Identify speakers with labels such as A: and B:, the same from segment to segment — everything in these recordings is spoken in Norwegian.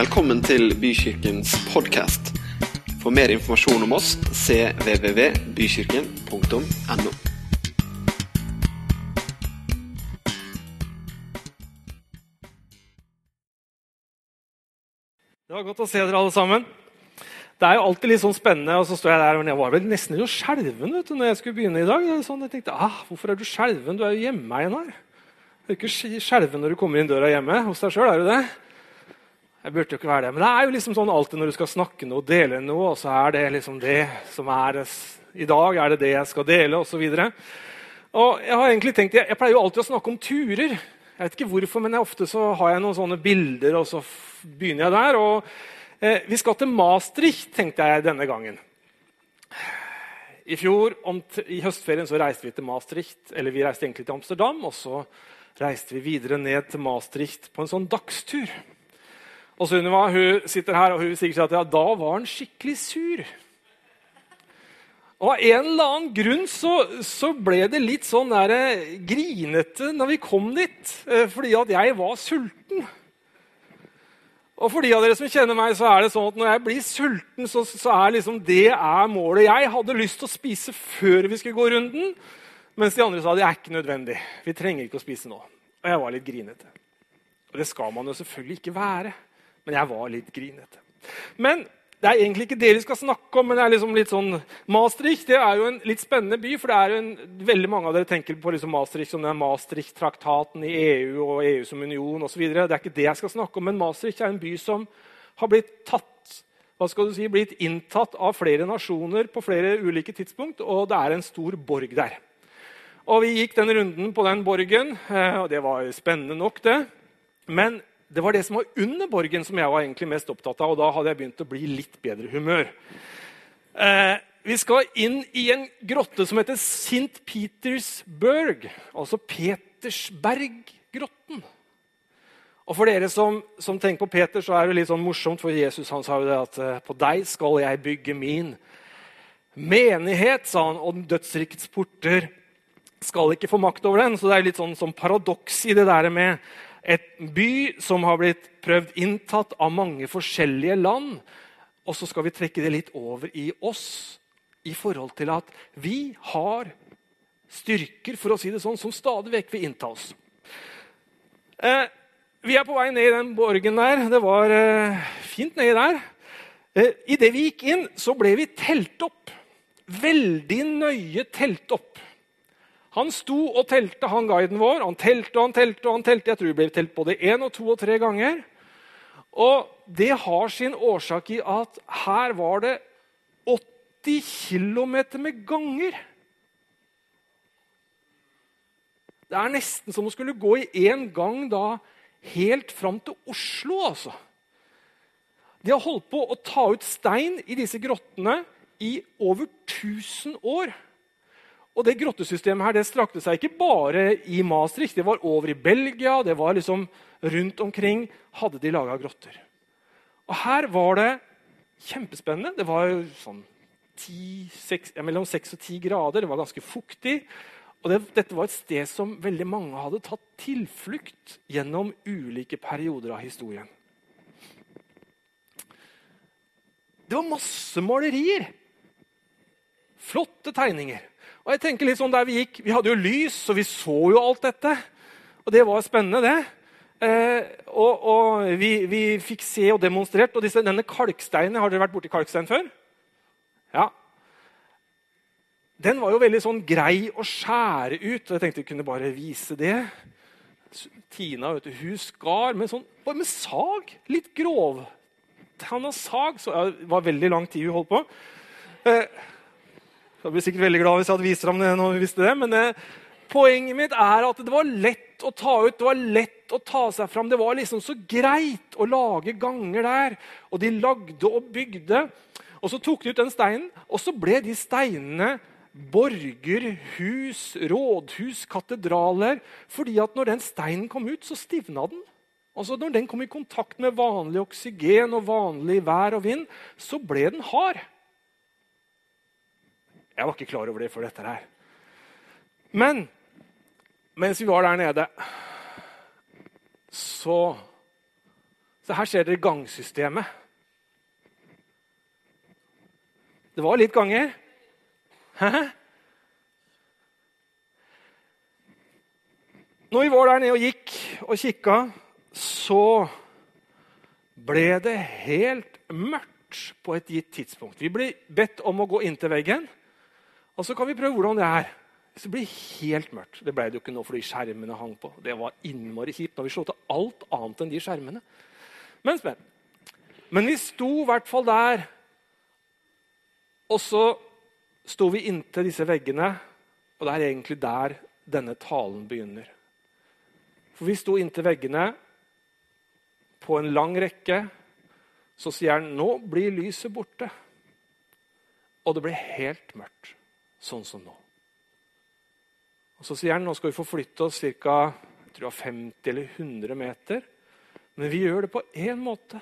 A: Velkommen til Bykirkens podkast. For mer informasjon om oss cvvvbykirken.no.
B: Det var godt å se dere alle sammen. Det er jo alltid litt sånn spennende. og så står Jeg der, men jeg var vel nesten litt skjelven vet du, når jeg skulle begynne i dag. Sånn, jeg tenkte, ah, Hvorfor er du skjelven? Du er jo hjemme, Einar. Du er ikke skjelven når du kommer inn døra hjemme hos deg sjøl, er du det? Jeg burde jo ikke være det. Men det er jo liksom sånn alltid når du skal snakke noe dele noe, og så er det liksom det som er I dag er det det jeg skal dele, osv. Og jeg har egentlig tenkt, jeg, jeg pleier jo alltid å snakke om turer. Jeg vet ikke hvorfor, men jeg, ofte så har jeg noen sånne bilder, og så begynner jeg der. og eh, Vi skal til Maastricht, tenkte jeg denne gangen. I fjor, i høstferien, så reiste vi til Maastricht. Eller vi reiste egentlig til Amsterdam, og så reiste vi videre ned til Maastricht på en sånn dagstur. Og Sunniva hun sitter her og hun sier at ja, da var han skikkelig sur. Og Av en eller annen grunn så, så ble det litt sånn der, eh, grinete når vi kom dit. eh, Fordi at jeg var sulten. Og for de av dere som kjenner meg, så er det sånn at når jeg blir sulten, så, så er liksom det er målet. Jeg hadde lyst til å spise før vi skulle gå runden, mens de andre sa det er ikke nødvendig. Vi trenger ikke å spise nå. Og jeg var litt grinete. Og det skal man jo selvfølgelig ikke være. Men jeg var litt grinete. Men det er egentlig ikke det vi skal snakke om. men det er liksom litt sånn Maastricht det er jo en litt spennende by. for det er jo en, Veldig mange av dere tenker på liksom Maastricht som den Maastricht-traktaten i EU og EU som union osv. Det er ikke det jeg skal snakke om. Men Maastricht er en by som har blitt tatt hva skal du si, blitt inntatt av flere nasjoner på flere ulike tidspunkt, og det er en stor borg der. Og Vi gikk den runden på den borgen, eh, og det var spennende nok, det. Men det var det som var under borgen som jeg var egentlig mest opptatt av. Og da hadde jeg begynt å bli litt bedre humør. Eh, vi skal inn i en grotte som heter St. Petersburg. Altså Petersberggrotten. Og for dere som, som tenker på Peter, så er det litt sånn morsomt, for Jesus han sa jo det at eh, på deg skal jeg bygge min menighet, sa han, og dødsrikets porter skal ikke få makt over den. Så det er litt sånn, sånn paradoks i det der med et by som har blitt prøvd inntatt av mange forskjellige land. Og så skal vi trekke det litt over i oss i forhold til at vi har styrker for å si det sånn, som stadig vekk vil innta oss. Eh, vi er på vei ned i den borgen der. Det var eh, fint nedi der. Eh, Idet vi gikk inn, så ble vi telt opp. Veldig nøye telt opp. Han sto og telte, han guiden vår. Han telte og han telte. og han telte. Jeg tror det ble telt både én og to og tre ganger. Og det har sin årsak i at her var det 80 km med ganger. Det er nesten som å skulle gå i én gang da helt fram til Oslo, altså. De har holdt på å ta ut stein i disse grottene i over 1000 år. Og det grottesystemet her, det strakte seg ikke bare i Maastricht. Det var over i Belgia, det var liksom rundt omkring hadde de laga grotter. Og her var det kjempespennende. Det var sånn 10, 6, ja, mellom 6 og 10 grader. Det var ganske fuktig. Og det, dette var et sted som veldig mange hadde tatt tilflukt gjennom ulike perioder av historien. Det var masse malerier. Flotte tegninger. Og jeg tenker litt sånn der Vi gikk, vi hadde jo lys, så vi så jo alt dette. Og det var spennende, det. Eh, og, og vi, vi, fikk se og demonstrert. Og disse, denne kalksteinen, Har dere vært borti kalkstein før? Ja. Den var jo veldig sånn grei å skjære ut. og Jeg tenkte vi kunne bare vise det. Tina vet du, hun skar med, sånn, med sag. Litt grov. Han har sag, så Det var veldig lang tid hun holdt på. Eh, jeg blir sikkert veldig glad hvis jeg hadde vist fram det når. Men eh, poenget mitt er at det var lett å ta ut, det var lett å ta seg fram. Det var liksom så greit å lage ganger der. Og de lagde og bygde. Og så tok de ut den steinen, og så ble de steinene borger, hus, rådhus, katedraler. fordi at når den steinen kom ut, så stivna den. Altså Når den kom i kontakt med vanlig oksygen og vanlig vær og vind, så ble den hard. Jeg var ikke klar over det før dette her. Men mens vi var der nede, så, så her ser dere gangsystemet. Det var litt ganger. Hæ? Når vi var der nede og gikk og kikka, så ble det helt mørkt på et gitt tidspunkt. Vi ble bedt om å gå inntil veggen, og så kan vi prøve hvordan det er. Hvis det blir helt mørkt Det ble det jo ikke nå fordi skjermene hang på. Det var innmari kjipt. Nå har vi slått til alt annet enn de skjermene. Men men. Men vi sto i hvert fall der. Og så sto vi inntil disse veggene, og det er egentlig der denne talen begynner. For vi sto inntil veggene på en lang rekke. Så sier han nå blir lyset borte. Og det ble helt mørkt, sånn som nå. Og Så sier han nå skal vi forflytte oss ca. 50 eller 100 meter. Men vi gjør det på én måte.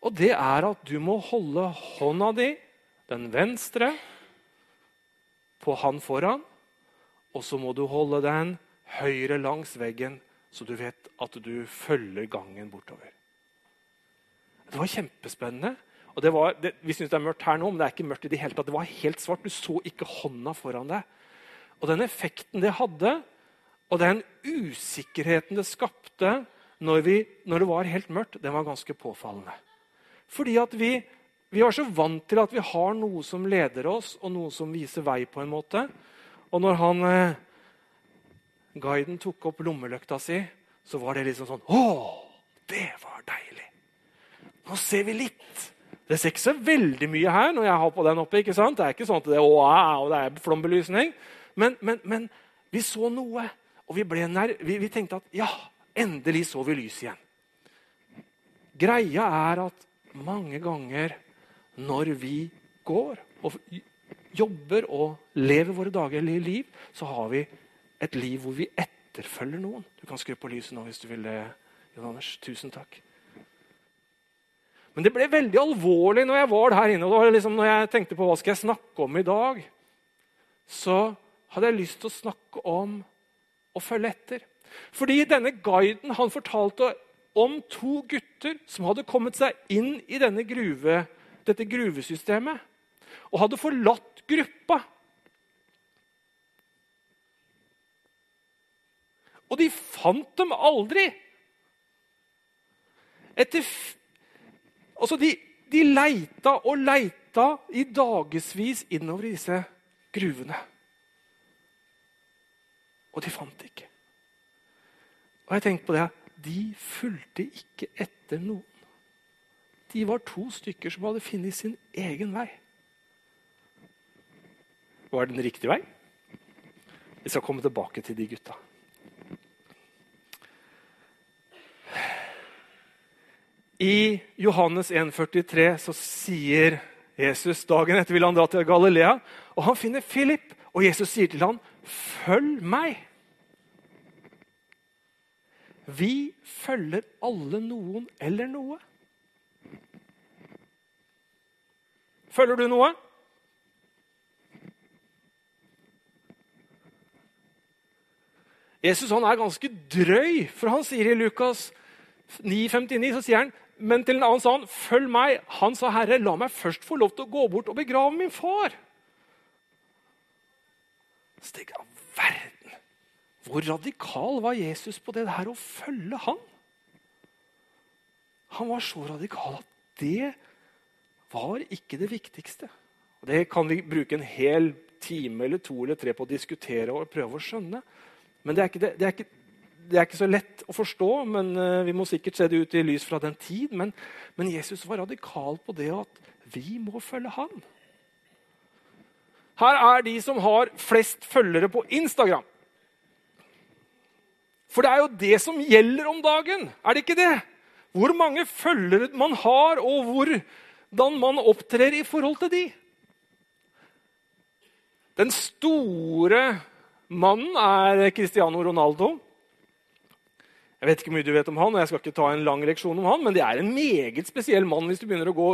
B: Og det er at du må holde hånda di, den venstre, på han foran. Og så må du holde den høyre langs veggen, så du vet at du følger gangen bortover. Det var kjempespennende. Og det var, det, Vi syns det er mørkt her nå, men det er ikke mørkt i det hele tatt. Det var helt svart. Du så ikke hånda foran deg. Og den effekten det hadde, og den usikkerheten det skapte når, vi, når det var helt mørkt, den var ganske påfallende. Fordi at vi, vi var så vant til at vi har noe som leder oss, og noe som viser vei. på en måte. Og når han eh, guiden tok opp lommelykta si, så var det liksom sånn Å, det var deilig! Nå ser vi litt. Det ser ikke så veldig mye her når jeg har på den oppe. ikke sant? Det er ikke sånn at det, wow, det er flombelysning. Men, men, men, vi så noe, og vi, vi, vi tenkte at ja, endelig så vi lys igjen. Greia er at mange ganger når vi går og jobber og lever våre daglige liv, så har vi et liv hvor vi etterfølger noen. Du kan skru på lyset nå hvis du vil det. Jon Anders, tusen takk. Men det ble veldig alvorlig når jeg var der inne. og det var liksom når jeg tenkte på hva skal jeg snakke om i dag, så hadde jeg lyst til å snakke om å følge etter. Fordi denne guiden han fortalte om to gutter som hadde kommet seg inn i gruve, dette gruvesystemet og hadde forlatt gruppa Og de fant dem aldri. Etter Altså, de, de leita og leita i dagevis innover i disse gruvene. Og de fant ikke. Og jeg tenkte på det. De fulgte ikke etter noen. De var to stykker som hadde funnet sin egen vei. Var det den riktige vei? Vi skal komme tilbake til de gutta. I Johannes 1,43 så sier Jesus dagen etter vil han dra til Galilea, og han finner Philip. Og Jesus sier til ham, 'Følg meg'. Vi følger alle noen eller noe. Følger du noe? Jesus han er ganske drøy, for han sier i Lukas 9,59 så sier han men til en annen sa han, 'Følg meg.' Han sa, 'Herre, la meg først få lov til å gå bort og begrave min far.' Så tenker jeg, verden, Hvor radikal var Jesus på det her å følge han? Han var så radikal at det var ikke det viktigste. Og Det kan vi bruke en hel time eller to eller tre på å diskutere og prøve å skjønne. Men det er ikke, det, det er ikke det er ikke så lett å forstå, men uh, vi må sikkert se det ut i lys fra den tid. Men, men, Jesus var radikal på det at vi må følge han. Her er de som har flest følgere på Instagram. For det er jo det som gjelder om dagen, er det ikke det? Hvor mange følgere man har, og hvordan man opptrer i forhold til de. Den store mannen er Cristiano Ronaldo. Jeg vet ikke mye du vet om han, og jeg skal ikke ta en lang leksjon om han, men det er en meget spesiell mann hvis du begynner å gå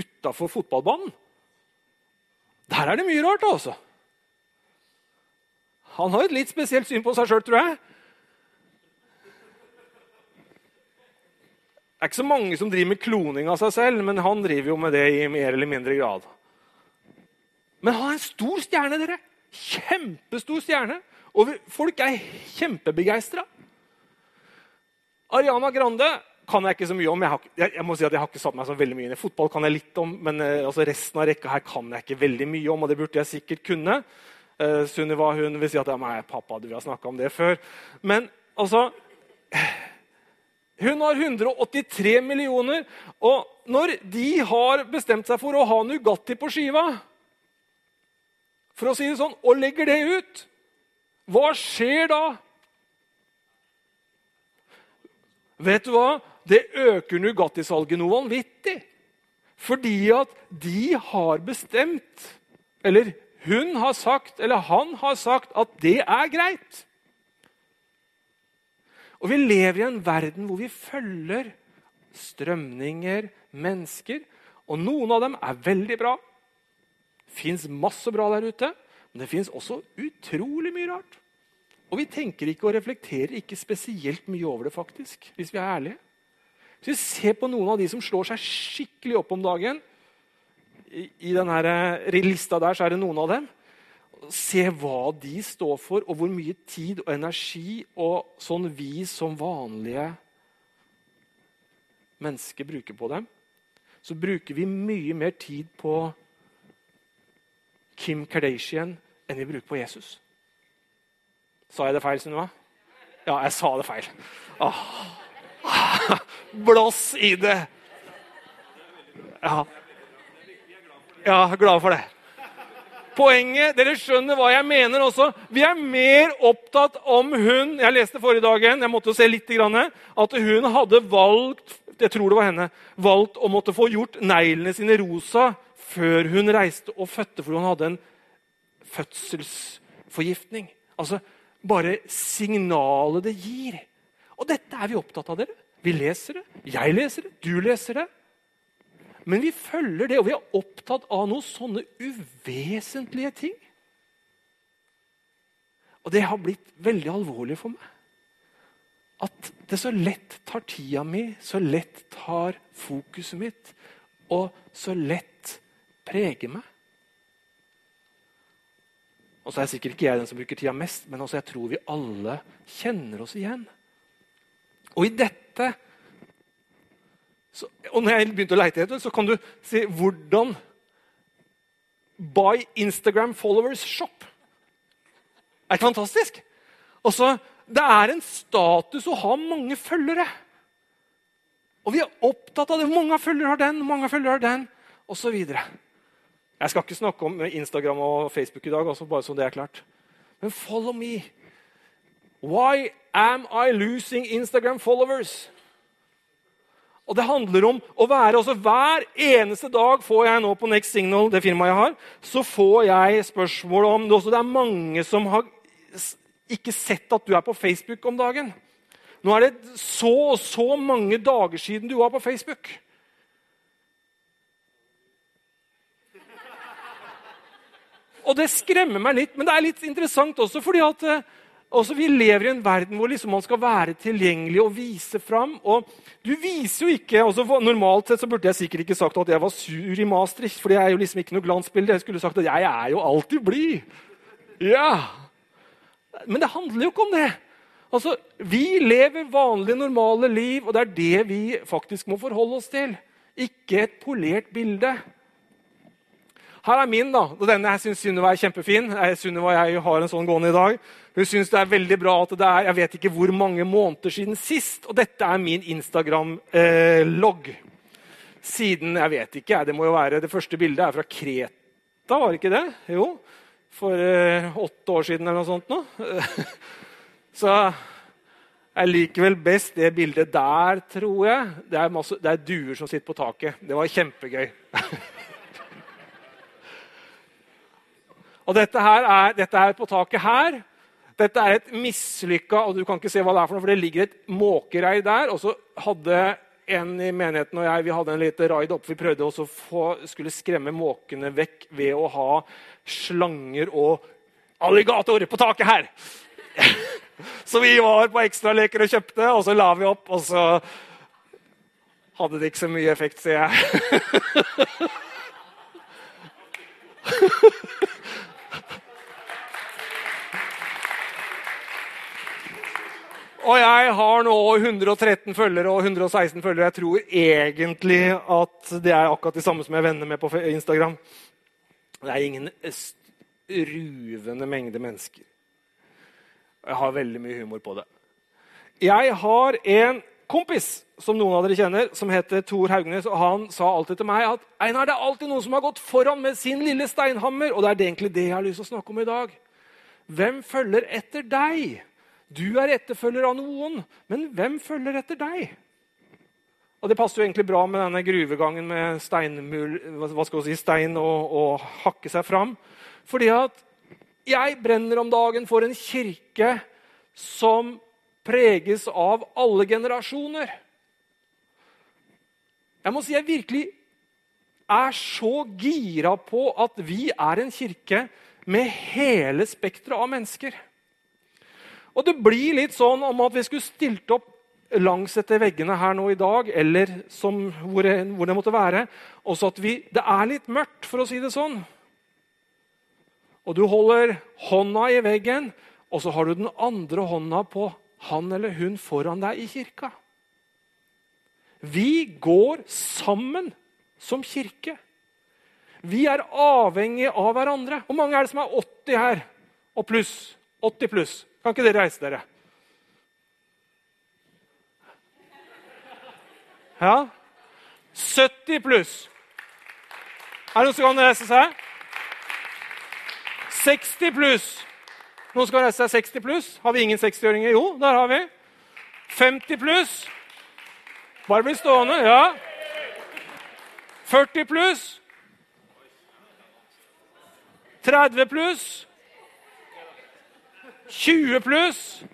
B: utafor fotballbanen. Der er det mye rart, altså. Han har et litt spesielt syn på seg sjøl, tror jeg. Det er ikke så mange som driver med kloning av seg selv, men han driver jo med det i mer eller mindre grad. Men han er en stor stjerne, dere. Kjempestor stjerne. Og folk er kjempebegeistra. Ariana Grande kan jeg ikke så mye om. Jeg, har, jeg, jeg, må si at jeg har ikke satt meg så veldig mye inn i Fotball kan jeg litt om, men uh, altså resten av rekka her kan jeg ikke veldig mye om. og det burde jeg sikkert kunne. Uh, Sunniva hun vil si at ja, nei, pappa, du har snakka om det før. Men altså Hun har 183 millioner. Og når de har bestemt seg for å ha Nugatti på skiva, for å si det sånn, og legger det ut, hva skjer da? Vet du hva? Det øker Nugatti-salget noe vanvittig. Fordi at de har bestemt, eller hun har sagt, eller han har sagt, at det er greit. Og vi lever i en verden hvor vi følger strømninger, mennesker. Og noen av dem er veldig bra. Fins masse bra der ute. Men det fins også utrolig mye rart. Og vi tenker ikke og reflekterer ikke spesielt mye over det, faktisk, hvis vi er ærlige. Hvis vi ser på noen av de som slår seg skikkelig opp om dagen I, i denne eh, lista der så er det noen av dem. Se hva de står for, og hvor mye tid og energi og sånn vi som vanlige mennesker bruker på dem. Så bruker vi mye mer tid på Kim Kardashian enn vi bruker på Jesus. Sa jeg det feil, Sunniva? Ja, jeg sa det feil. Åh. Blås i det! Ja. ja, glad for det. Poenget Dere skjønner hva jeg mener også. Vi er mer opptatt om hun Jeg leste forrige dagen jeg måtte se litt, at hun hadde valgt jeg tror det var henne, valgt å måtte få gjort neglene sine rosa før hun reiste og fødte, fordi hun hadde en fødselsforgiftning. Altså, bare signalet det gir. Og dette er vi opptatt av, dere. Vi leser det. Jeg leser det. Du leser det. Men vi følger det, og vi er opptatt av noen sånne uvesentlige ting. Og det har blitt veldig alvorlig for meg. At det så lett tar tida mi, så lett tar fokuset mitt, og så lett preger meg. Og så er sikkert ikke jeg den som bruker tida mest, men også jeg tror vi alle kjenner oss igjen. Og i dette så, Og når jeg begynte å leite etter så kan du si hvordan Buy Instagram followers shop. Er ikke fantastisk? Og så, Det er en status å ha mange følgere. Og vi er opptatt av det. Mange følgere har den? Mange følgere har den? Og så. Jeg skal ikke snakke om Instagram og Facebook i dag, også bare så det er klart. Men follow me. Why am I losing Instagram followers? Og Det handler om å være altså Hver eneste dag får jeg nå på Next Signal, det firmaet jeg har, så får jeg spørsmål om det. Også det er mange som har ikke sett at du er på Facebook om dagen. Nå er det så og så mange dager siden du var på Facebook. Og det skremmer meg litt, men det er litt interessant også. fordi at eh, også Vi lever i en verden hvor liksom man skal være tilgjengelig og vise fram. Og du viser jo ikke altså Normalt sett så burde jeg sikkert ikke sagt at jeg var sur i Maastricht. for jeg er jo liksom ikke noe glansbilde. Jeg skulle sagt at jeg er jo alltid blid. Ja. Men det handler jo ikke om det. Altså, Vi lever vanlige, normale liv, og det er det vi faktisk må forholde oss til. Ikke et polert bilde. Her er min. da, og Denne jeg syns Sunniva er kjempefin. Sunniva og jeg har en sånn gående i dag. Hun syns det er veldig bra at det er jeg vet ikke hvor mange måneder siden sist. Og dette er min Instagram-logg. Siden jeg vet ikke, det må jo være, det første bildet er fra Kreta, var det ikke det? Jo. For eh, åtte år siden eller noe sånt. Nå. Så jeg liker vel best det bildet der, tror jeg. Det er, masse, det er duer som sitter på taket. Det var kjempegøy. Og dette, her er, dette er på taket her. Dette er et mislykka og du kan ikke se hva det er for noe, for det ligger et måkereir der. Og så hadde en i menigheten og jeg vi hadde en lite raid oppe. Vi prøvde også å skulle skremme måkene vekk ved å ha slanger og alligatorer på taket her. Så vi var på ekstraleker og kjøpte, og så la vi opp. og så hadde det ikke så mye effekt, sier jeg. Og jeg har nå 113 følgere og 116 følgere. Jeg tror egentlig at det er akkurat de samme som jeg venner med på Instagram. Det er ingen ruvende mengde mennesker. Jeg har veldig mye humor på det. Jeg har en kompis som noen av dere kjenner, som heter Tor Haugnes. og Han sa alltid til meg at Einar, det er alltid noen som har gått foran med sin lille steinhammer. Og det er egentlig det jeg har lyst til å snakke om i dag. Hvem følger etter deg? Du er etterfølger av noen, men hvem følger etter deg? Og Det passer jo egentlig bra med denne gruvegangen med steinmul, hva skal si, stein og, og hakke seg fram. Fordi at jeg brenner om dagen for en kirke som preges av alle generasjoner. Jeg må si jeg virkelig er så gira på at vi er en kirke med hele spekteret av mennesker. Og det blir litt sånn om at vi skulle stilt opp langs etter veggene her nå i dag, eller som, hvor, det, hvor det måtte være. Også at vi, det er litt mørkt, for å si det sånn. Og du holder hånda i veggen, og så har du den andre hånda på han eller hun foran deg i kirka. Vi går sammen som kirke. Vi er avhengig av hverandre. Hvor mange er det som er 80 her? Og pluss. 80 pluss. Kan ikke dere reise dere? Ja? 70 pluss. Er det noen som kan reise seg? 60 pluss. Noen som kan reise seg 60 pluss? Har vi ingen 60-åringer? Jo, der har vi. 50 pluss. Bare bli stående. Ja. 40 pluss. 30 pluss. 20 pluss.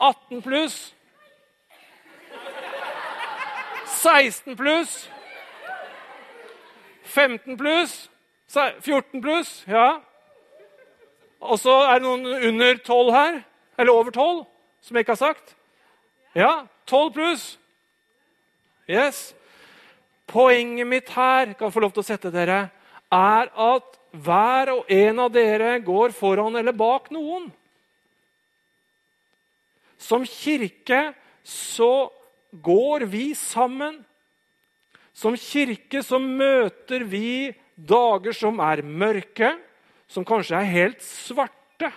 B: 18 pluss. 16 pluss. 15 pluss. 14 pluss. Ja. Og så er det noen under 12 her. Eller over 12, som jeg ikke har sagt. Ja, 12 pluss. Yes. Poenget mitt her kan få lov til å sette dere, er at hver og en av dere går foran eller bak noen. Som kirke så går vi sammen. Som kirke så møter vi dager som er mørke, som kanskje er helt svarte,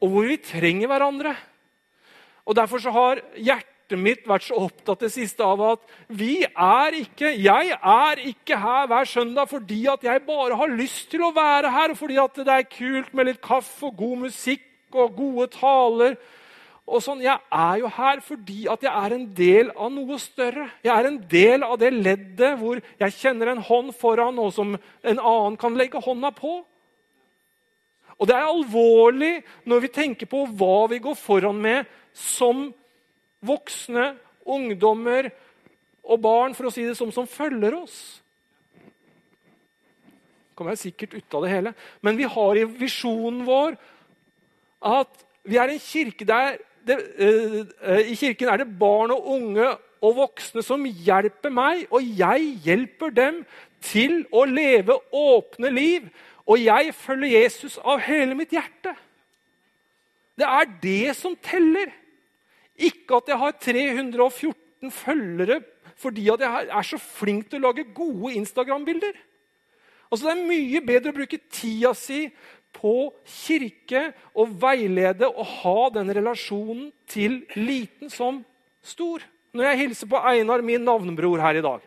B: og hvor vi trenger hverandre. Og Derfor så har hjertet hjertet mitt vært så opptatt det siste av at vi er ikke, jeg er ikke her hver søndag fordi at jeg bare har lyst til å være her, og fordi at det er kult med litt kaffe og god musikk og gode taler. og sånn. Jeg er jo her fordi at jeg er en del av noe større. Jeg er en del av det leddet hvor jeg kjenner en hånd foran, og som en annen kan legge hånda på. Og det er alvorlig når vi tenker på hva vi går foran med som voksne, ungdommer og barn for å si det som, som følger oss. Kommer jeg sikkert ut av det hele. Men vi har i visjonen vår at vi er en kirke der det, uh, I kirken er det barn og unge og voksne som hjelper meg, og jeg hjelper dem til å leve åpne liv. Og jeg følger Jesus av hele mitt hjerte. Det er det som teller. Ikke at jeg har 314 følgere fordi at jeg er så flink til å lage gode Instagram-bilder. Altså, Det er mye bedre å bruke tida si på kirke og veilede og ha den relasjonen til liten som stor. Når jeg hilser på Einar, min navnebror, her i dag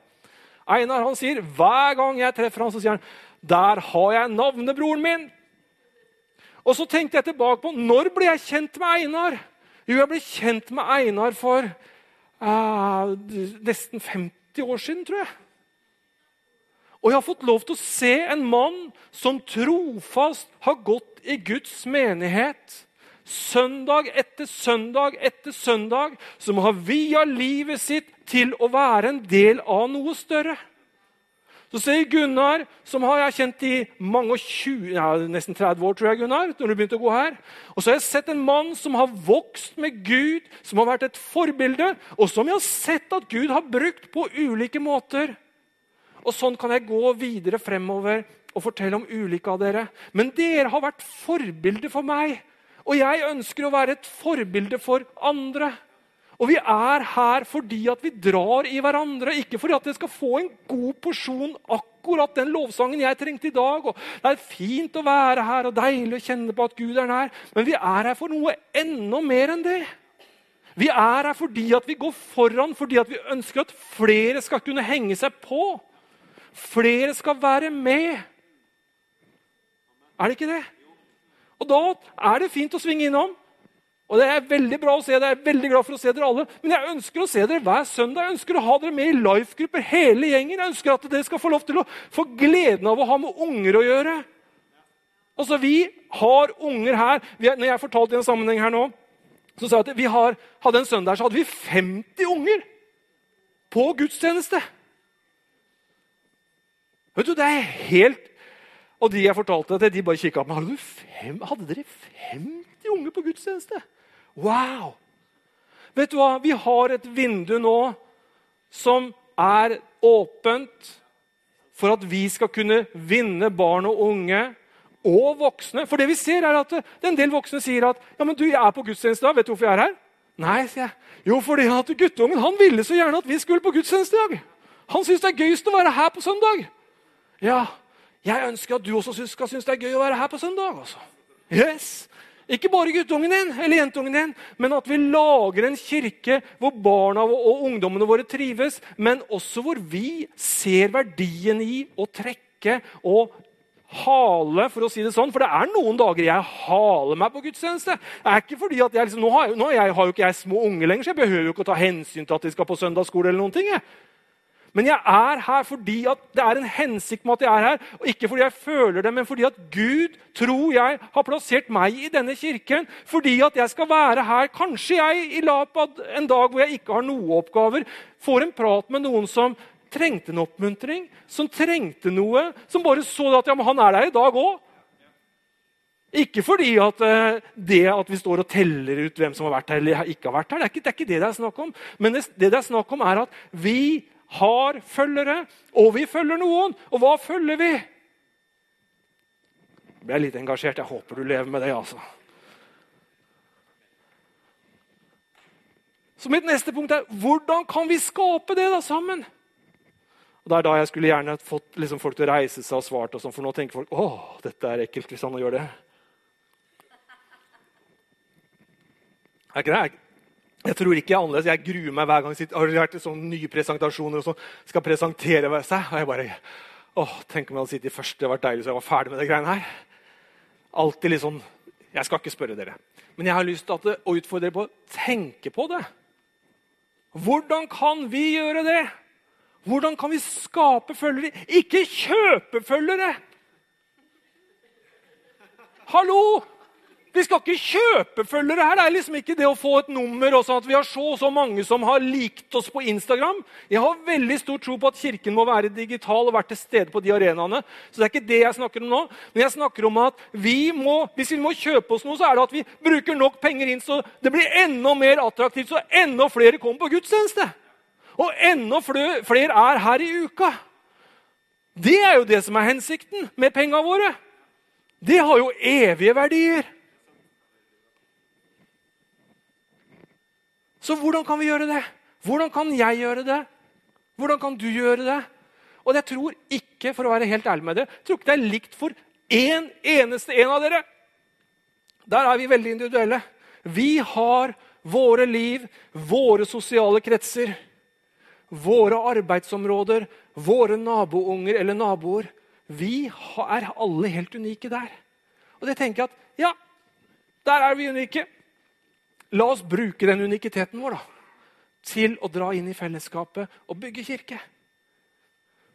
B: Einar han sier, Hver gang jeg treffer han, så sier han, 'Der har jeg navnebroren min'. Og så tenkte jeg tilbake på når ble jeg kjent med Einar? Jo, jeg ble kjent med Einar for uh, nesten 50 år siden, tror jeg. Og jeg har fått lov til å se en mann som trofast har gått i Guds menighet. Søndag etter søndag etter søndag, som har via livet sitt til å være en del av noe større. Så ser Gunnar, som har jeg kjent i mange 20, ja, nesten 30 år, tror jeg, Gunnar, når du begynte å gå her. Og så har jeg sett en mann som har vokst med Gud, som har vært et forbilde, og som jeg har sett at Gud har brukt på ulike måter. Og sånn kan jeg gå videre fremover og fortelle om ulike av dere. Men dere har vært forbilder for meg, og jeg ønsker å være et forbilde for andre. Og vi er her fordi at vi drar i hverandre, ikke fordi at jeg skal få en god porsjon akkurat den lovsangen jeg trengte i dag. og Det er fint å være her og deilig å kjenne på at Gud er nær, men vi er her for noe enda mer enn det. Vi er her fordi at vi går foran, fordi at vi ønsker at flere skal kunne henge seg på. Flere skal være med. Er det ikke det? Og da er det fint å svinge innom. Og Det er veldig bra å se dere. Jeg er veldig glad for å se dere alle. Men jeg ønsker å se dere hver søndag. Jeg ønsker å ha dere med i life-grupper, hele gjengen. Jeg ønsker at dere skal få lov til å få gleden av å ha med unger å gjøre. Altså, Vi har unger her. Vi, når jeg fortalte i en sammenheng her nå, så sa jeg at vi har, hadde en søndag så hadde vi 50 unger på gudstjeneste. Vet du, Det er helt Og de jeg fortalte det til, de bare kikka på meg. Hadde, fem, hadde dere 50 unger på gudstjeneste? Wow! Vet du hva? Vi har et vindu nå som er åpent for at vi skal kunne vinne barn og unge og voksne. For det vi ser er at En del voksne sier at ja, men du, jeg er på gudstjeneste dag. Vet du hvorfor jeg er her? Nei, sier jeg. Jo, fordi at guttungen han ville så gjerne at vi skulle på gudstjeneste i dag. Han syns det er gøyest å være her på søndag. Ja, jeg ønsker at du også skal synes det er gøy å være her på søndag. Også. Yes. Ikke bare guttungen din eller jentungen din, men at vi lager en kirke hvor barna og ungdommene våre trives, men også hvor vi ser verdien i å trekke og hale, for å si det sånn. For det er noen dager jeg haler meg på gudstjeneste. Det er ikke fordi at jeg, liksom, nå, har, nå har, jo ikke jeg små unger lenger, så jeg behøver jo ikke å ta hensyn til at de skal på søndagsskole. eller noen ting. Jeg. Men jeg er her fordi det er en hensikt med at jeg er her. og Ikke fordi jeg føler det, men fordi at Gud, tror jeg, har plassert meg i denne kirken. Fordi at jeg skal være her. Kanskje jeg i Lapad en dag hvor jeg ikke har noen oppgaver, får en prat med noen som trengte en oppmuntring, som trengte noe, som bare så at ja, han er der i dag òg. Ikke fordi at uh, det at vi står og teller ut hvem som har vært her eller ikke har vært her. Det er ikke det, det er snakk om. Men det det er snakk om, er at vi har følgere, og vi følger noen. Og hva følger vi? Jeg ble litt engasjert. Jeg håper du lever med det. altså. Så mitt neste punkt er hvordan kan vi skape det da sammen? Og Det er da jeg skulle gjerne fått liksom, folk til å reise seg og svart. Og sånn, for nå tenker folk åh, dette er ekkelt hvis han gjør det. Er ikke det? Jeg tror ikke jeg er annerledes. Jeg gruer meg hver gang jeg har vært i sånne nye presentasjoner og så skal presentere seg. Og jeg bare åh, Tenk om jeg hadde sittet første Det vært deilig så jeg var ferdig med det greiene her. Alltid litt sånn Jeg skal ikke spørre dere. Men jeg har lyst til å utfordre dere på å tenke på det. Hvordan kan vi gjøre det? Hvordan kan vi skape følgere? Ikke kjøpe følgere! Hallo! Vi skal ikke kjøpe følgere her. Det er liksom ikke det å få et nummer og sånn at vi har så og så mange som har likt oss på Instagram. Jeg har veldig stor tro på at Kirken må være digital og være til stede på de arenaene. Så det er ikke det jeg snakker om nå. Men jeg snakker om at vi må, hvis vi må kjøpe oss noe, så er det at vi bruker nok penger inn så det blir enda mer attraktivt, så enda flere kommer på gudstjeneste. Og enda flere er her i uka. Det er jo det som er hensikten med penga våre. Det har jo evige verdier. Så hvordan kan vi gjøre det? Hvordan kan jeg gjøre det? Hvordan kan du gjøre det? Og jeg tror ikke for å være helt ærlig med dere, jeg tror ikke det er likt for én eneste en av dere. Der er vi veldig individuelle. Vi har våre liv, våre sosiale kretser, våre arbeidsområder, våre nabounger eller naboer. Vi er alle helt unike der. Og det tenker jeg at ja, der er vi unike. La oss bruke den unikiteten vår da, til å dra inn i fellesskapet og bygge kirke.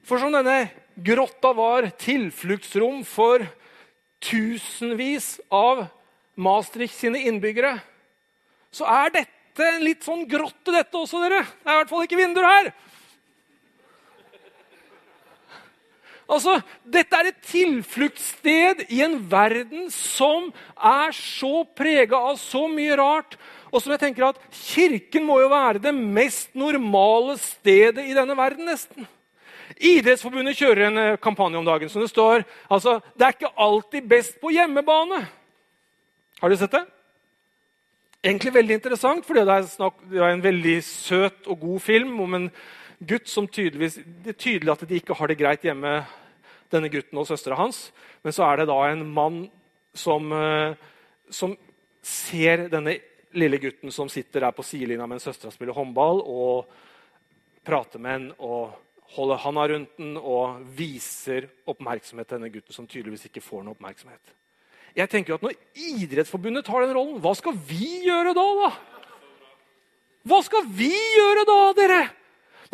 B: For som denne grotta var tilfluktsrom for tusenvis av Maastricht sine innbyggere, så er dette en litt sånn grotte, dette også, dere. Det er i hvert fall ikke vinduer her. Altså, Dette er et tilfluktssted i en verden som er så prega av så mye rart. Og som jeg tenker at Kirken må jo være det mest normale stedet i denne verden. nesten. Idrettsforbundet kjører en eh, kampanje om dagen som det står altså, det er ikke alltid best på hjemmebane. Har du sett det? Egentlig veldig interessant, er, snakk, det er en veldig søt og god film om en gutt som tydeligvis Det er tydelig at de ikke har det greit hjemme, denne gutten og søstera hans. Men så er det da en mann som, eh, som ser denne lille gutten som sitter der på sidelinja mens søstera spiller håndball, og prater med henne og holder handa rundt den og viser oppmerksomhet til denne gutten som tydeligvis ikke får noe oppmerksomhet. Jeg tenker at Når Idrettsforbundet tar den rollen, hva skal vi gjøre da? da? Hva skal vi gjøre da, dere?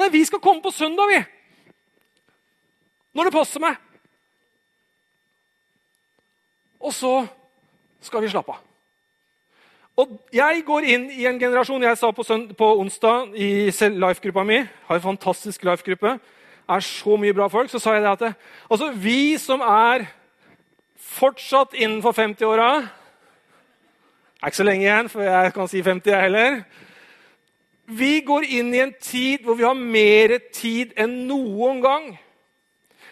B: Nei, vi skal komme på søndag, vi. Når det passer meg. Og så skal vi slappe av. Og Jeg går inn i en generasjon Jeg sa på, på onsdag i life-gruppa mi har en fantastisk life-gruppe. er så mye bra folk. Så sa jeg det at det, altså, vi som er fortsatt innenfor 50-åra Det er ikke så lenge igjen, for jeg kan si 50, jeg heller. Vi går inn i en tid hvor vi har mer tid enn noen gang.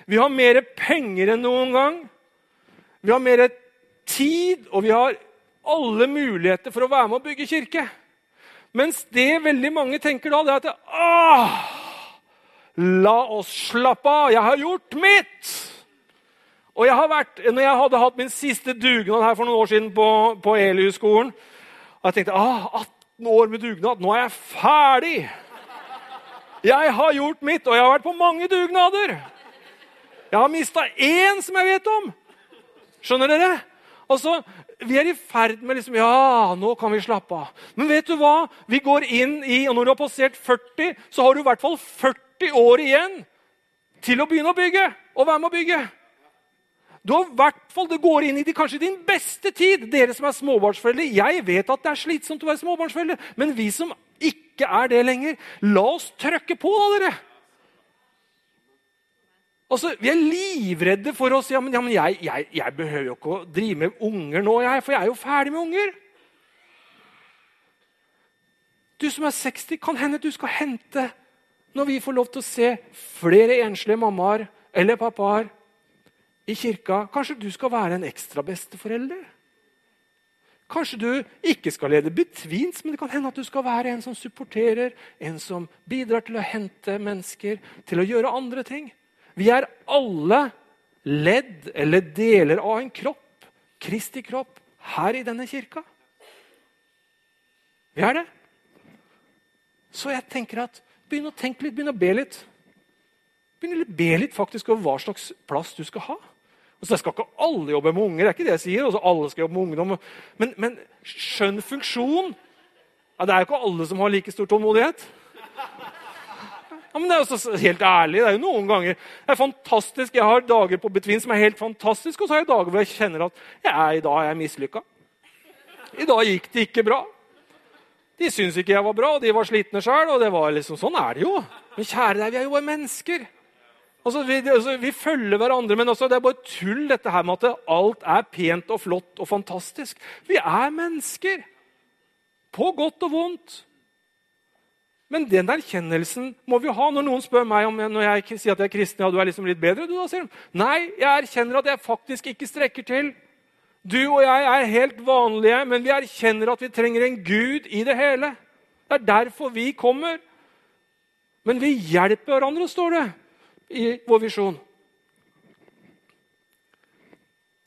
B: Vi har mer penger enn noen gang. Vi har mer tid, og vi har alle muligheter for å være med og bygge kirke. Mens det veldig mange tenker da, det er at Åh, La oss slappe av. Jeg har gjort mitt. Og jeg har vært, når jeg hadde hatt min siste dugnad her for noen år siden på, på Elius-skolen og Jeg tenkte ah, 18 år med dugnad. Nå er jeg ferdig. Jeg har gjort mitt, og jeg har vært på mange dugnader. Jeg har mista én som jeg vet om. Skjønner dere? Altså, Vi er i ferd med liksom, Ja, nå kan vi slappe av. Men vet du hva? Vi går inn i, og Når du har passert 40, så har du i hvert fall 40 år igjen til å begynne å bygge og være med å bygge. Du har hvert fall, Det går inn i kanskje din beste tid, dere som er småbarnsforeldre. Jeg vet at det er slitsomt å være småbarnsforeldre, men vi som ikke er det lenger, la oss trøkke på, da, dere. Altså, Vi er livredde for si ja, men, ja, men jeg, jeg, jeg, behøver jo ikke å drive med unger nå, jeg, for jeg er jo ferdig med unger. Du som er 60, kan hende du skal hente når vi får lov til å se flere enslige mammaer eller pappaer i kirka. Kanskje du skal være en ekstra besteforelder? Kanskje du ikke skal lede betvins, men det kan hende at du skal være en som supporterer, en som bidrar til å hente mennesker, til å gjøre andre ting. Vi er alle ledd eller deler av en kropp, Kristi kropp, her i denne kirka. Vi er det. Så jeg tenker at begynn å tenke litt, begynn å be litt. Begynn å be litt faktisk over hva slags plass du skal ha. Altså, jeg skal ikke alle jobbe med unger, det er ikke det jeg sier. Også alle skal jobbe med ungdom. Men, men skjønn funksjon. Ja, det er jo ikke alle som har like stor tålmodighet. Ja, men det er jo helt ærlig, det er jo noen ganger det er fantastisk. Jeg har dager på Betvin som er helt fantastiske, og så har jeg dager hvor jeg kjenner at jeg, i dag er jeg mislykka. I dag gikk det ikke bra. De syntes ikke jeg var bra, og de var slitne sjøl. Liksom, sånn er det jo. Men kjære deg, vi er jo bare mennesker. Altså, vi, altså, vi, følger hverandre, men altså, det er bare tull dette her med at alt er pent og flott og fantastisk. Vi er mennesker. På godt og vondt. Men den erkjennelsen må vi ha. Når noen spør meg om når jeg sier at jeg er kristen, ja, du er liksom litt bedre, du da, sier de. Nei, jeg erkjenner at jeg faktisk ikke strekker til. Du og jeg er helt vanlige, men vi erkjenner at vi trenger en Gud i det hele. Det er derfor vi kommer. Men vi hjelper hverandre, står det i vår visjon.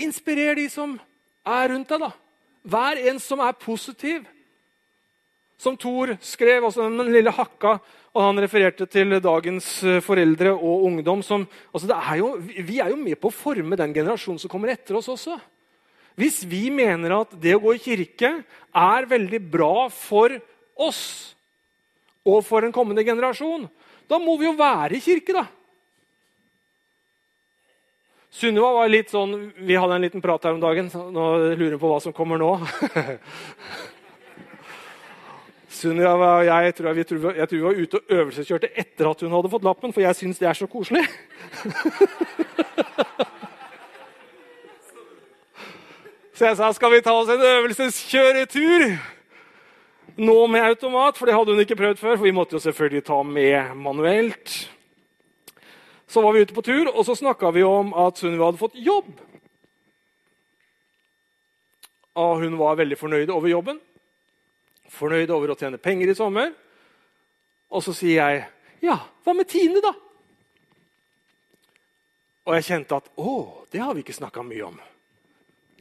B: Inspirer de som er rundt deg, da. Vær en som er positiv som Thor skrev, også den lille hakka, og han refererte til dagens eh, foreldre og ungdom. Som, altså er jo, vi er jo med på å forme den generasjonen som kommer etter oss også. Hvis vi mener at det å gå i kirke er veldig bra for oss og for en kommende generasjon, da må vi jo være i kirke, da. Sunniva var litt sånn Vi hadde en liten prat her om dagen. Nå lurer hun på hva som kommer nå. Sunniva og jeg tror, jeg, tror, jeg tror vi var ute og øvelseskjørte etter at hun hadde fått lappen, for jeg syns det er så koselig. så jeg sa skal vi ta oss en øvelseskjøretur nå med automat, for det hadde hun ikke prøvd før. For vi måtte jo selvfølgelig ta med manuelt. Så var vi ute på tur, og så snakka vi om at Sunniva hadde fått jobb. Og hun var veldig fornøyd over jobben. Fornøyd over å tjene penger i sommer. Og så sier jeg, 'Ja, hva med Tine, da?' Og jeg kjente at 'Å, det har vi ikke snakka mye om'.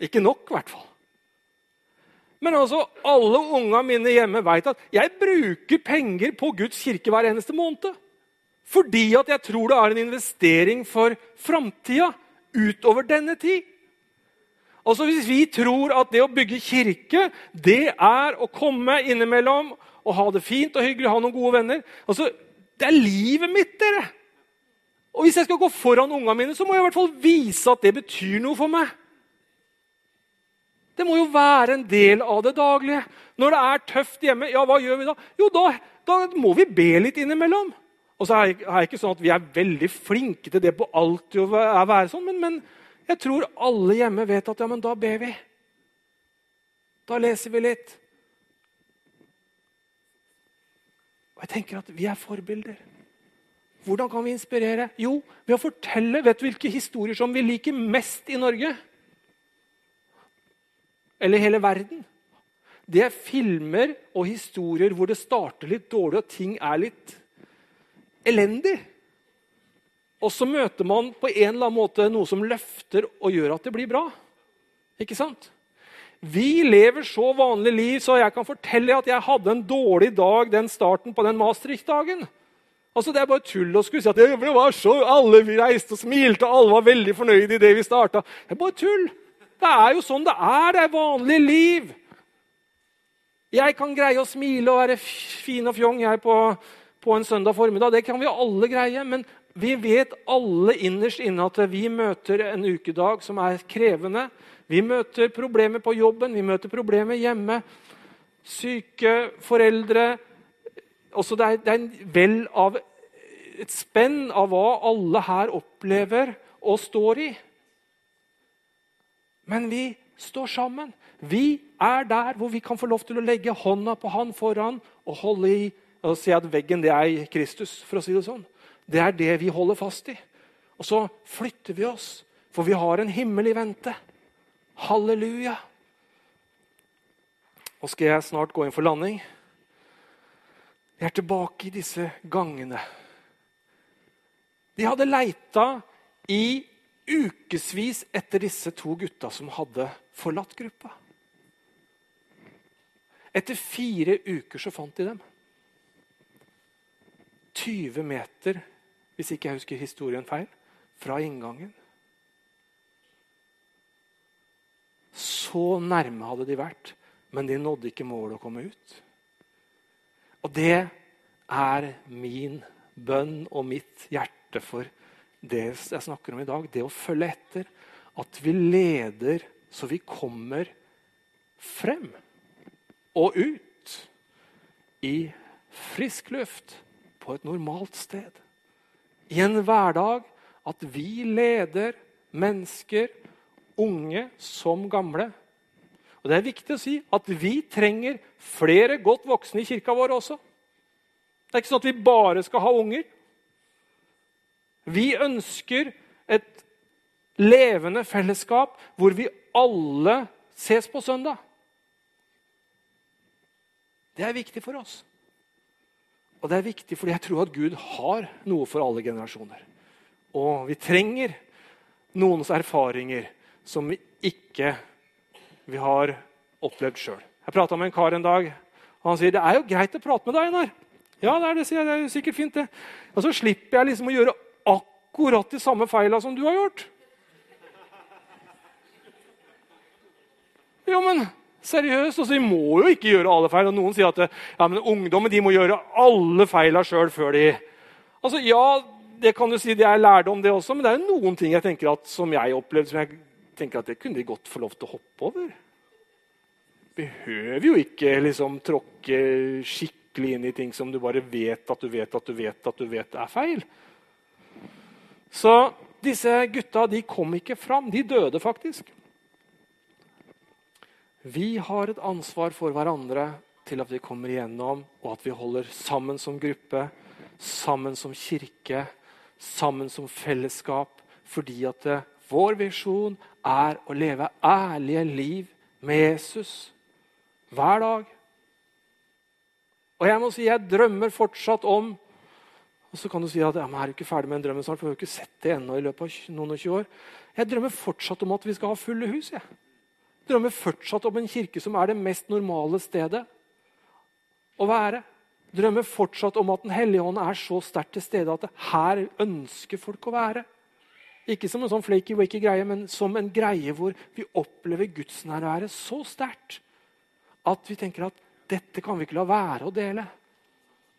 B: Ikke nok, i hvert fall. Men altså, alle unga mine hjemme veit at jeg bruker penger på Guds kirke hver eneste måned. Fordi at jeg tror det er en investering for framtida utover denne tid. Altså Hvis vi tror at det å bygge kirke det er å komme innimellom og ha det fint og hyggelig, ha noen gode venner altså, Det er livet mitt, dere! Og Hvis jeg skal gå foran ungene mine, så må jeg i hvert fall vise at det betyr noe for meg. Det må jo være en del av det daglige. Når det er tøft hjemme, ja, hva gjør vi da? Jo, da, da må vi be litt innimellom. Og så er det ikke sånn at vi er veldig flinke til det på alltid å være sånn, men, men jeg tror alle hjemme vet at ja, men da ber vi. Da leser vi litt. Og jeg tenker at vi er forbilder. Hvordan kan vi inspirere? Jo, ved å fortelle. Vet du hvilke historier som vi liker mest i Norge? Eller hele verden? Det er filmer og historier hvor det starter litt dårlig, og ting er litt elendig. Og så møter man på en eller annen måte noe som løfter og gjør at det blir bra. Ikke sant? Vi lever så vanlig liv så jeg kan fortelle at jeg hadde en dårlig dag den starten på den Maastricht-dagen. Altså, Det er bare tull å skulle si at det var så, alle vi reiste og smilte, og alle var veldig fornøyde i det vi starta. Det er bare tull. Det er jo sånn det er. Det er vanlig liv. Jeg kan greie å smile og være fin og fjong jeg på, på en søndag formiddag. Det kan vi alle greie. Men vi vet alle innerst inne at vi møter en ukedag som er krevende. Vi møter problemer på jobben, vi møter problemer hjemme. Syke foreldre. Også det, er, det er vel av et spenn av hva alle her opplever og står i. Men vi står sammen. Vi er der hvor vi kan få lov til å legge hånda på han foran og holde i og si at veggen det er Kristus. for å si Det sånn. Det er det vi holder fast i. Og så flytter vi oss, for vi har en himmel i vente. Halleluja. Nå skal jeg snart gå inn for landing. Jeg er tilbake i disse gangene. De hadde leita i ukevis etter disse to gutta som hadde forlatt gruppa. Etter fire uker så fant de dem. 20 meter hvis ikke jeg husker historien feil, fra inngangen. Så nærme hadde de vært, men de nådde ikke målet å komme ut. Og det er min bønn og mitt hjerte for det jeg snakker om i dag. Det å følge etter. At vi leder så vi kommer frem og ut i frisk luft et normalt sted i en hverdag at vi leder mennesker, unge som gamle. Og Det er viktig å si at vi trenger flere godt voksne i kirka vår også. Det er ikke sånn at vi bare skal ha unger. Vi ønsker et levende fellesskap hvor vi alle ses på søndag. Det er viktig for oss. Og det er viktig fordi jeg tror at Gud har noe for alle generasjoner. Og vi trenger noens erfaringer som vi ikke vi har opplevd sjøl. Jeg prata med en kar en dag, og han sier det er jo greit å prate med deg. Einar. Ja, det er det, sier jeg. Det er jo sikkert fint, det. Og så slipper jeg liksom å gjøre akkurat de samme feila som du har gjort. Jo, men Seriøst. Altså, de må jo ikke gjøre alle feil. Og noen sier at ja, men ungdommen de må gjøre alle feila sjøl før de Altså, Ja, det kan du si, det er lærdom, det også, men det er jo noen ting jeg tenker at, som jeg opplevde, som jeg tenker at det kunne de godt få lov til å hoppe over. behøver jo ikke liksom tråkke skikkelig inn i ting som du bare vet at du vet at du vet at du vet er feil. Så disse gutta de kom ikke fram. De døde faktisk. Vi har et ansvar for hverandre til at vi kommer igjennom, og at vi holder sammen som gruppe, sammen som kirke, sammen som fellesskap. Fordi at det, vår visjon er å leve ærlige liv med Jesus hver dag. Og jeg må si jeg drømmer fortsatt om Og så kan du si at ja, men er du ikke ferdig med den drømmen snart? for vi har ikke sett det ennå i løpet av noen og 20 år. Jeg drømmer fortsatt om at vi skal ha fulle hus. Jeg drømmer fortsatt om en kirke som er det mest normale stedet å være. Drømmer fortsatt om at Den hellige ånd er så sterkt til stede at her ønsker folk å være. Ikke som en sånn flaky-waky greie, men som en greie hvor vi opplever gudsnærværet så sterkt at vi tenker at dette kan vi ikke la være å dele.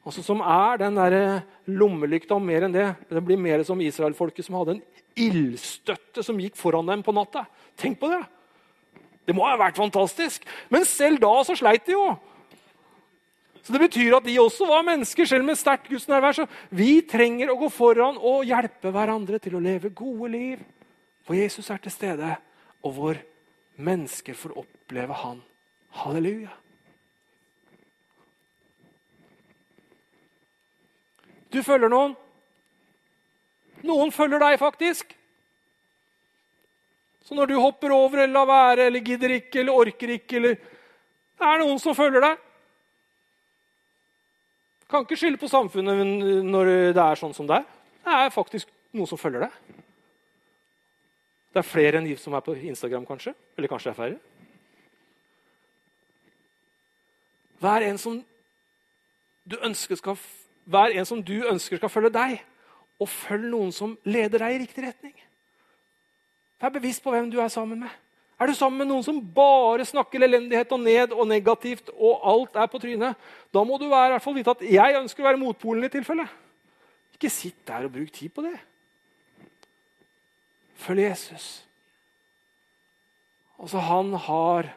B: Altså Som er den der lommelykta og mer enn det. Det blir mer som israelfolket som hadde en ildstøtte som gikk foran dem på natta. Tenk på det! Det må ha vært fantastisk. Men selv da så sleit de jo. Så Det betyr at de også var mennesker, selv med sterkt gudsnærvær. Så vi trenger å gå foran og hjelpe hverandre til å leve gode liv For Jesus er til stede, og hvor mennesker får oppleve Han. Halleluja. Du følger noen. Noen følger deg, faktisk. Så når du hopper over eller lar være eller gidder ikke eller orker ikke eller Det er noen som følger deg. Kan ikke skylde på samfunnet når det er sånn som det er. Det er faktisk noen som følger deg. Det er flere enn de som er på Instagram, kanskje. Eller kanskje det er færre. Hver en som du ønsker skal, hver en som du ønsker skal følge deg, og følg noen som leder deg i riktig retning. Vær bevisst på hvem du er sammen med. Er du sammen med noen som bare snakker elendighet og ned og negativt, og alt er på trynet, da må du være, i hvert fall vite at jeg ønsker å være motpolen i tilfelle. Ikke sitt der og bruk tid på det. Følg Jesus. Altså, han har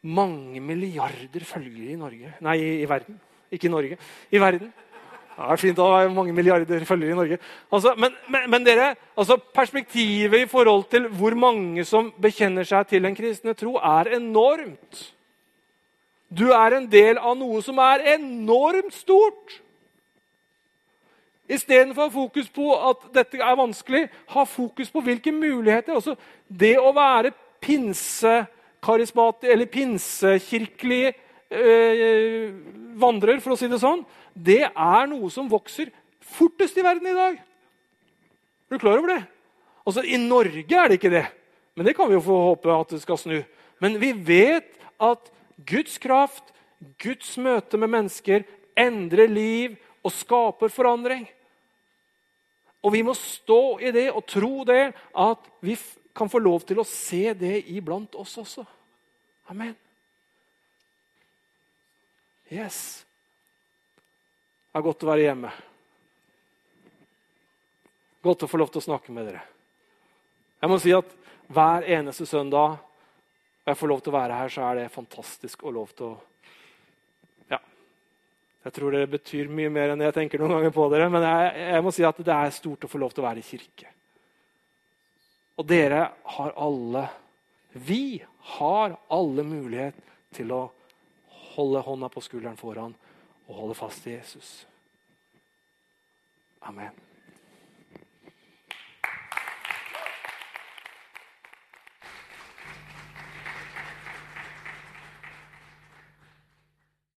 B: mange milliarder følgere i Norge. Nei, i verden. Ikke i Norge. I verden. Det er fint å ha mange milliarder følgere i Norge. Altså, men, men, men, dere, altså perspektivet i forhold til hvor mange som bekjenner seg til den kristne tro, er enormt. Du er en del av noe som er enormt stort. Istedenfor fokus på at dette er vanskelig, ha fokus på hvilke muligheter. Altså, det å være pinsekarismatisk eller pinsekirkelig øh, vandrer, for å si det sånn, det er noe som vokser fortest i verden i dag. Er du klar over det? Altså, I Norge er det ikke det, men det kan vi jo få håpe at det skal snu. Men vi vet at Guds kraft, Guds møte med mennesker, endrer liv og skaper forandring. Og vi må stå i det og tro det, at vi kan få lov til å se det iblant oss også. Amen. Yes. Det er godt å være hjemme. Godt å få lov til å snakke med dere. Jeg må si at hver eneste søndag jeg får lov til å være her, så er det fantastisk å lov til å Ja. Jeg tror det betyr mye mer enn jeg tenker noen ganger på dere. Men jeg, jeg må si at det er stort å få lov til å være i kirke. Og dere har alle Vi har alle mulighet til å holde hånda på skulderen foran og holde fast i Jesus. Amen.